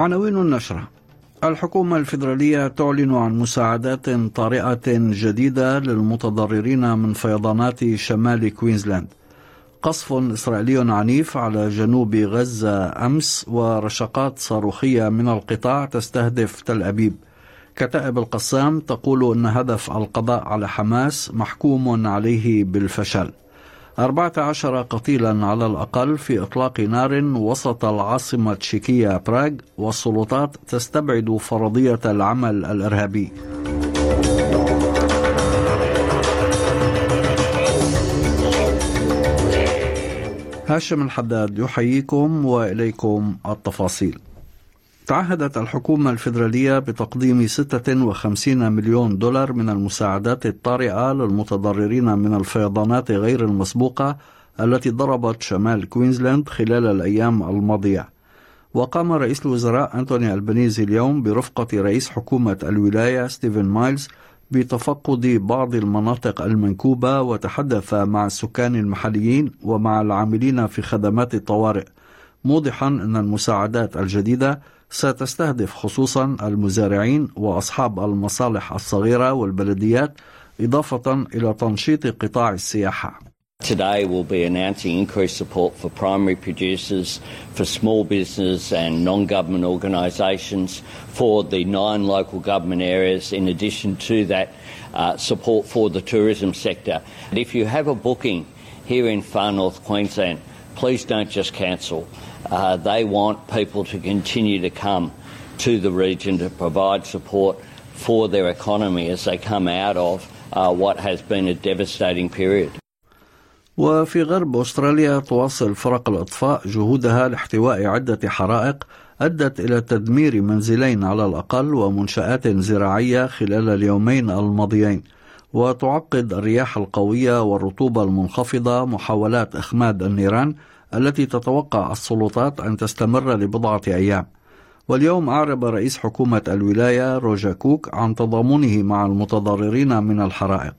عناوين النشرة الحكومة الفيدرالية تعلن عن مساعدات طارئة جديدة للمتضررين من فيضانات شمال كوينزلاند. قصف إسرائيلي عنيف على جنوب غزة أمس ورشقات صاروخية من القطاع تستهدف تل أبيب. كتائب القسام تقول أن هدف القضاء على حماس محكوم عليه بالفشل. 14 قتيلا على الأقل في إطلاق نار وسط العاصمة التشيكية براغ والسلطات تستبعد فرضية العمل الإرهابي. هاشم الحداد يحييكم وإليكم التفاصيل. تعهدت الحكومة الفيدرالية بتقديم 56 مليون دولار من المساعدات الطارئة للمتضررين من الفيضانات غير المسبوقة التي ضربت شمال كوينزلاند خلال الأيام الماضية. وقام رئيس الوزراء أنتوني ألبانيزي اليوم برفقة رئيس حكومة الولاية ستيفن مايلز بتفقد بعض المناطق المنكوبة وتحدث مع السكان المحليين ومع العاملين في خدمات الطوارئ. موضحا أن المساعدات الجديدة ستستهدف خصوصا المزارعين واصحاب المصالح الصغيره والبلديات اضافه إلى تنشيط قطاع السياحه. Today we'll be announcing increased support for primary producers, for small business and non-government organisations, for the nine local government areas, in addition to that uh, support for the tourism sector. If you have a booking here in far north Queensland, please don't just cancel. Uh, they want people to continue to come to the region to provide support for their economy as they come out of uh, what has been a devastating period. وفي غرب أستراليا تواصل فرق الإطفاء جهودها لاحتواء عدة حرائق أدت إلى تدمير منزلين على الأقل ومنشآت زراعية خلال اليومين الماضيين وتعقد الرياح القوية والرطوبة المنخفضة محاولات إخماد النيران التي تتوقع السلطات أن تستمر لبضعة أيام واليوم أعرب رئيس حكومة الولاية روجا كوك عن تضامنه مع المتضررين من الحرائق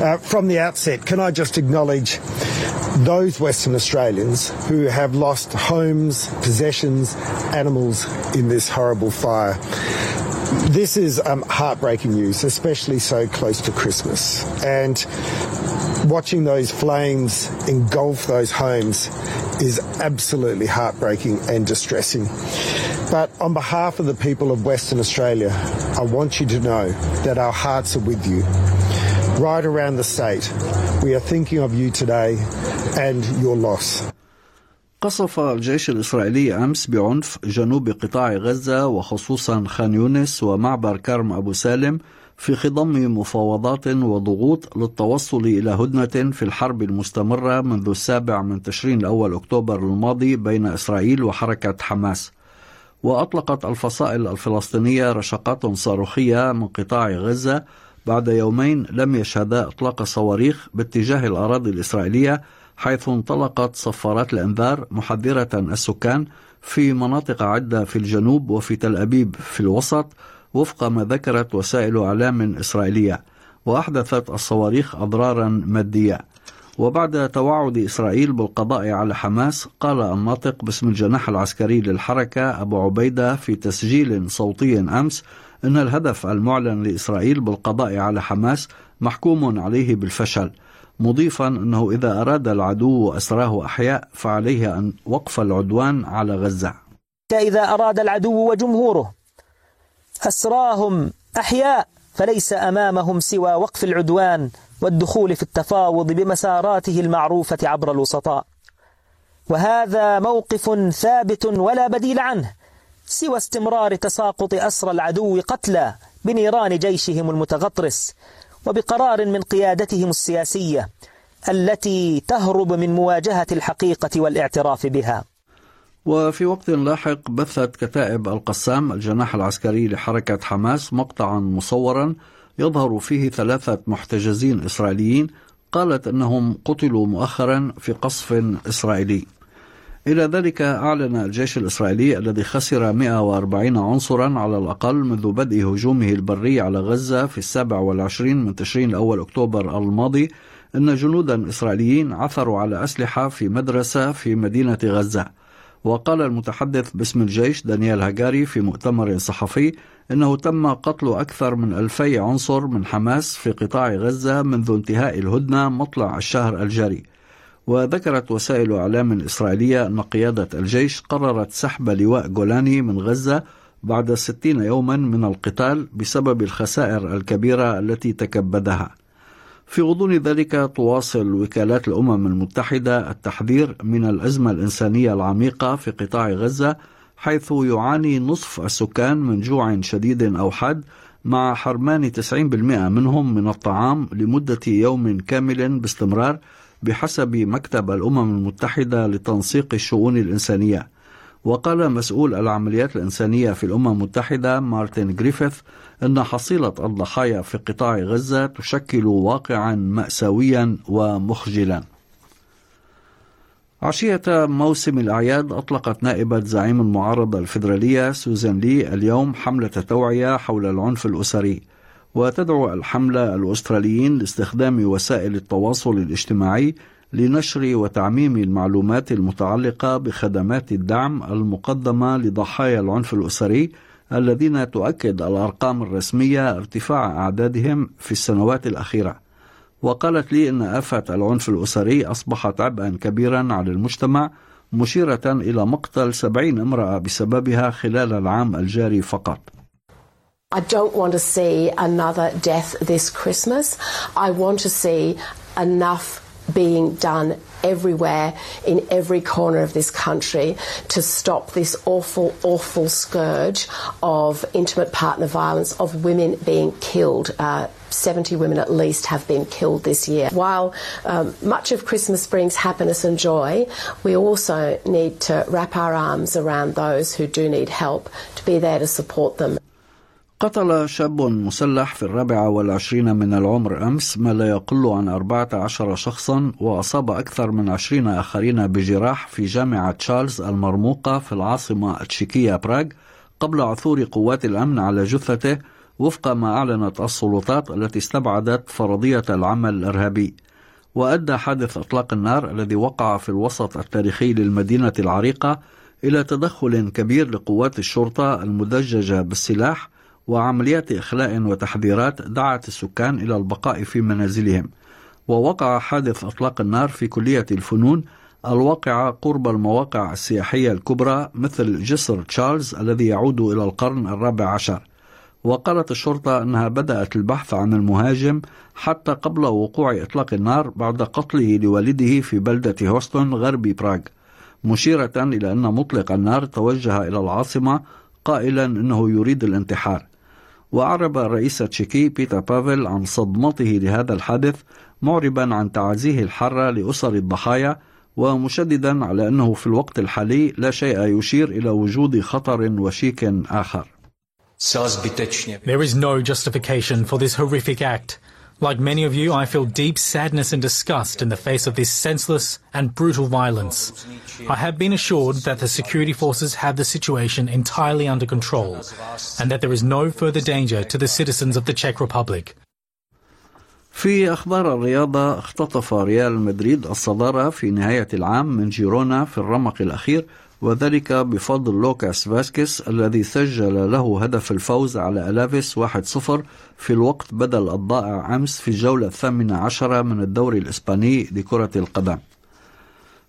Uh, from the outset, can I just acknowledge those Western Australians who have lost homes, possessions, animals in this horrible fire. This is um, heartbreaking news, especially so close to Christmas. And watching those flames engulf those homes is absolutely heartbreaking and distressing. But on behalf of the people of Western Australia, I want you to know that our hearts are with you. Right around the state, we are thinking of you today and your loss. قصف الجيش الإسرائيلي أمس بعنف جنوب قطاع غزة وخصوصا خان يونس ومعبر كرم أبو سالم في خضم مفاوضات وضغوط للتوصل إلى هدنة في الحرب المستمرة منذ السابع من تشرين الأول أكتوبر الماضي بين إسرائيل وحركة حماس. وأطلقت الفصائل الفلسطينية رشقات صاروخية من قطاع غزة بعد يومين لم يشهدا إطلاق صواريخ باتجاه الأراضي الإسرائيلية حيث انطلقت صفارات الإنذار محذرة السكان في مناطق عدة في الجنوب وفي تل أبيب في الوسط وفق ما ذكرت وسائل إعلام إسرائيلية وأحدثت الصواريخ أضرارا مادية. وبعد توعد إسرائيل بالقضاء على حماس قال الناطق باسم الجناح العسكري للحركة أبو عبيدة في تسجيل صوتي أمس أن الهدف المعلن لإسرائيل بالقضاء على حماس محكوم عليه بالفشل مضيفا أنه إذا أراد العدو أسراه أحياء فعليه أن وقف العدوان على غزة. إذا أراد العدو وجمهوره أسراهم أحياء فليس أمامهم سوى وقف العدوان والدخول في التفاوض بمساراته المعروفة عبر الوسطاء. وهذا موقف ثابت ولا بديل عنه سوى استمرار تساقط أسر العدو قتلى بنيران جيشهم المتغطرس وبقرار من قيادتهم السياسية التي تهرب من مواجهة الحقيقة والاعتراف بها. وفي وقت لاحق بثت كتائب القسام الجناح العسكري لحركة حماس مقطعا مصورا يظهر فيه ثلاثة محتجزين إسرائيليين قالت أنهم قتلوا مؤخرا في قصف إسرائيلي. إلى ذلك أعلن الجيش الإسرائيلي الذي خسر 140 عنصرا على الأقل منذ بدء هجومه البري على غزة في السابع والعشرين من تشرين الأول أكتوبر الماضي أن جنودا إسرائيليين عثروا على أسلحة في مدرسة في مدينة غزة. وقال المتحدث باسم الجيش دانيال هاجاري في مؤتمر صحفي إنه تم قتل أكثر من ألفي عنصر من حماس في قطاع غزة منذ انتهاء الهدنة مطلع الشهر الجاري. وذكرت وسائل إعلام إسرائيلية أن قيادة الجيش قررت سحب لواء جولاني من غزة بعد ستين يوما من القتال بسبب الخسائر الكبيرة التي تكبدها. في غضون ذلك تواصل وكالات الأمم المتحدة التحذير من الأزمة الإنسانية العميقة في قطاع غزة حيث يعاني نصف السكان من جوع شديد أو حاد مع حرمان 90% منهم من الطعام لمدة يوم كامل باستمرار بحسب مكتب الأمم المتحدة لتنسيق الشؤون الإنسانية. وقال مسؤول العمليات الإنسانية في الأمم المتحدة مارتن جريفيث أن حصيلة الضحايا في قطاع غزة تشكل واقعا مأساويا ومخجلا. عشية موسم الأعياد أطلقت نائبة زعيم المعارضة الفيدرالية سوزان لي اليوم حملة توعية حول العنف الأسري وتدعو الحملة الأستراليين لاستخدام وسائل التواصل الاجتماعي لنشر وتعميم المعلومات المتعلقة بخدمات الدعم المقدمة لضحايا العنف الأسري الذين تؤكد الأرقام الرسمية ارتفاع أعدادهم في السنوات الأخيرة وقالت لي أن آفة العنف الأسري أصبحت عبئا كبيرا على المجتمع مشيرة إلى مقتل سبعين امرأة بسببها خلال العام الجاري فقط I don't want to see another death this Christmas. I want to see enough being done everywhere in every corner of this country to stop this awful, awful scourge of intimate partner violence, of women being killed. Uh, 70 women at least have been killed this year. While um, much of Christmas brings happiness and joy, we also need to wrap our arms around those who do need help to be there to support them. قتل شاب مسلح في الرابعة والعشرين من العمر أمس ما لا يقل عن أربعة عشر شخصا وأصاب أكثر من عشرين آخرين بجراح في جامعة تشارلز المرموقة في العاصمة التشيكية براغ قبل عثور قوات الأمن على جثته وفق ما أعلنت السلطات التي استبعدت فرضية العمل الإرهابي. وأدى حادث إطلاق النار الذي وقع في الوسط التاريخي للمدينة العريقة إلى تدخل كبير لقوات الشرطة المدججة بالسلاح وعمليات إخلاء وتحذيرات دعت السكان إلى البقاء في منازلهم. ووقع حادث إطلاق النار في كلية الفنون الواقعة قرب المواقع السياحية الكبرى مثل جسر تشارلز الذي يعود إلى القرن الرابع عشر. وقالت الشرطة أنها بدأت البحث عن المهاجم حتى قبل وقوع إطلاق النار بعد قتله لوالده في بلدة هوستون غرب براغ. مشيرة إلى أن مطلق النار توجه إلى العاصمة قائلا أنه يريد الانتحار. وأعرب الرئيس التشيكي بيتر بافل عن صدمته لهذا الحادث معربا عن تعزيه الحارة لأسر الضحايا ومشددا على أنه في الوقت الحالي لا شيء يشير إلى وجود خطر وشيك آخر There is no justification for this horrific act. Like many of you, I feel deep sadness and disgust in the face of this senseless and brutal violence. I have been assured that the security forces have the situation entirely under control and that there is no further danger to the citizens of the Czech Republic. في أخبار الرياضة اختطف ريال مدريد الصدارة في نهاية العام من جيرونا في الرمق الأخير وذلك بفضل لوكاس فاسكيس الذي سجل له هدف الفوز على ألافيس 1-0 في الوقت بدل الضائع أمس في الجولة الثامنة عشرة من الدوري الإسباني لكرة القدم.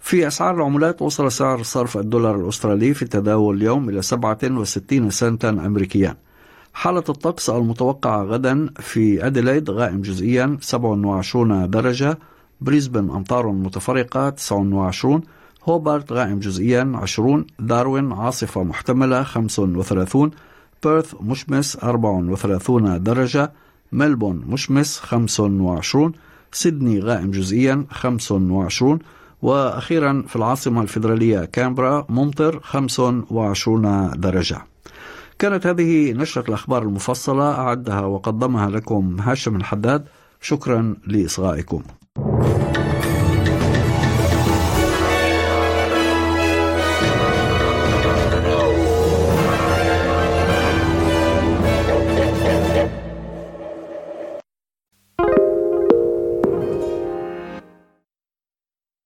في أسعار العملات وصل سعر صرف الدولار الأسترالي في التداول اليوم إلى 67 سنتا أمريكيا. حالة الطقس المتوقعة غدا في أديلايد غائم جزئيا 27 درجة بريسبن أمطار متفرقة 29 هوبارت غائم جزئيا 20 داروين عاصفة محتملة 35 بيرث مشمس 34 درجة ملبورن مشمس 25 سيدني غائم جزئيا 25 وأخيرا في العاصمة الفيدرالية كامبرا ممطر 25 درجة. كانت هذه نشرة الأخبار المفصلة أعدها وقدمها لكم هاشم الحداد. شكرا لإصغائكم.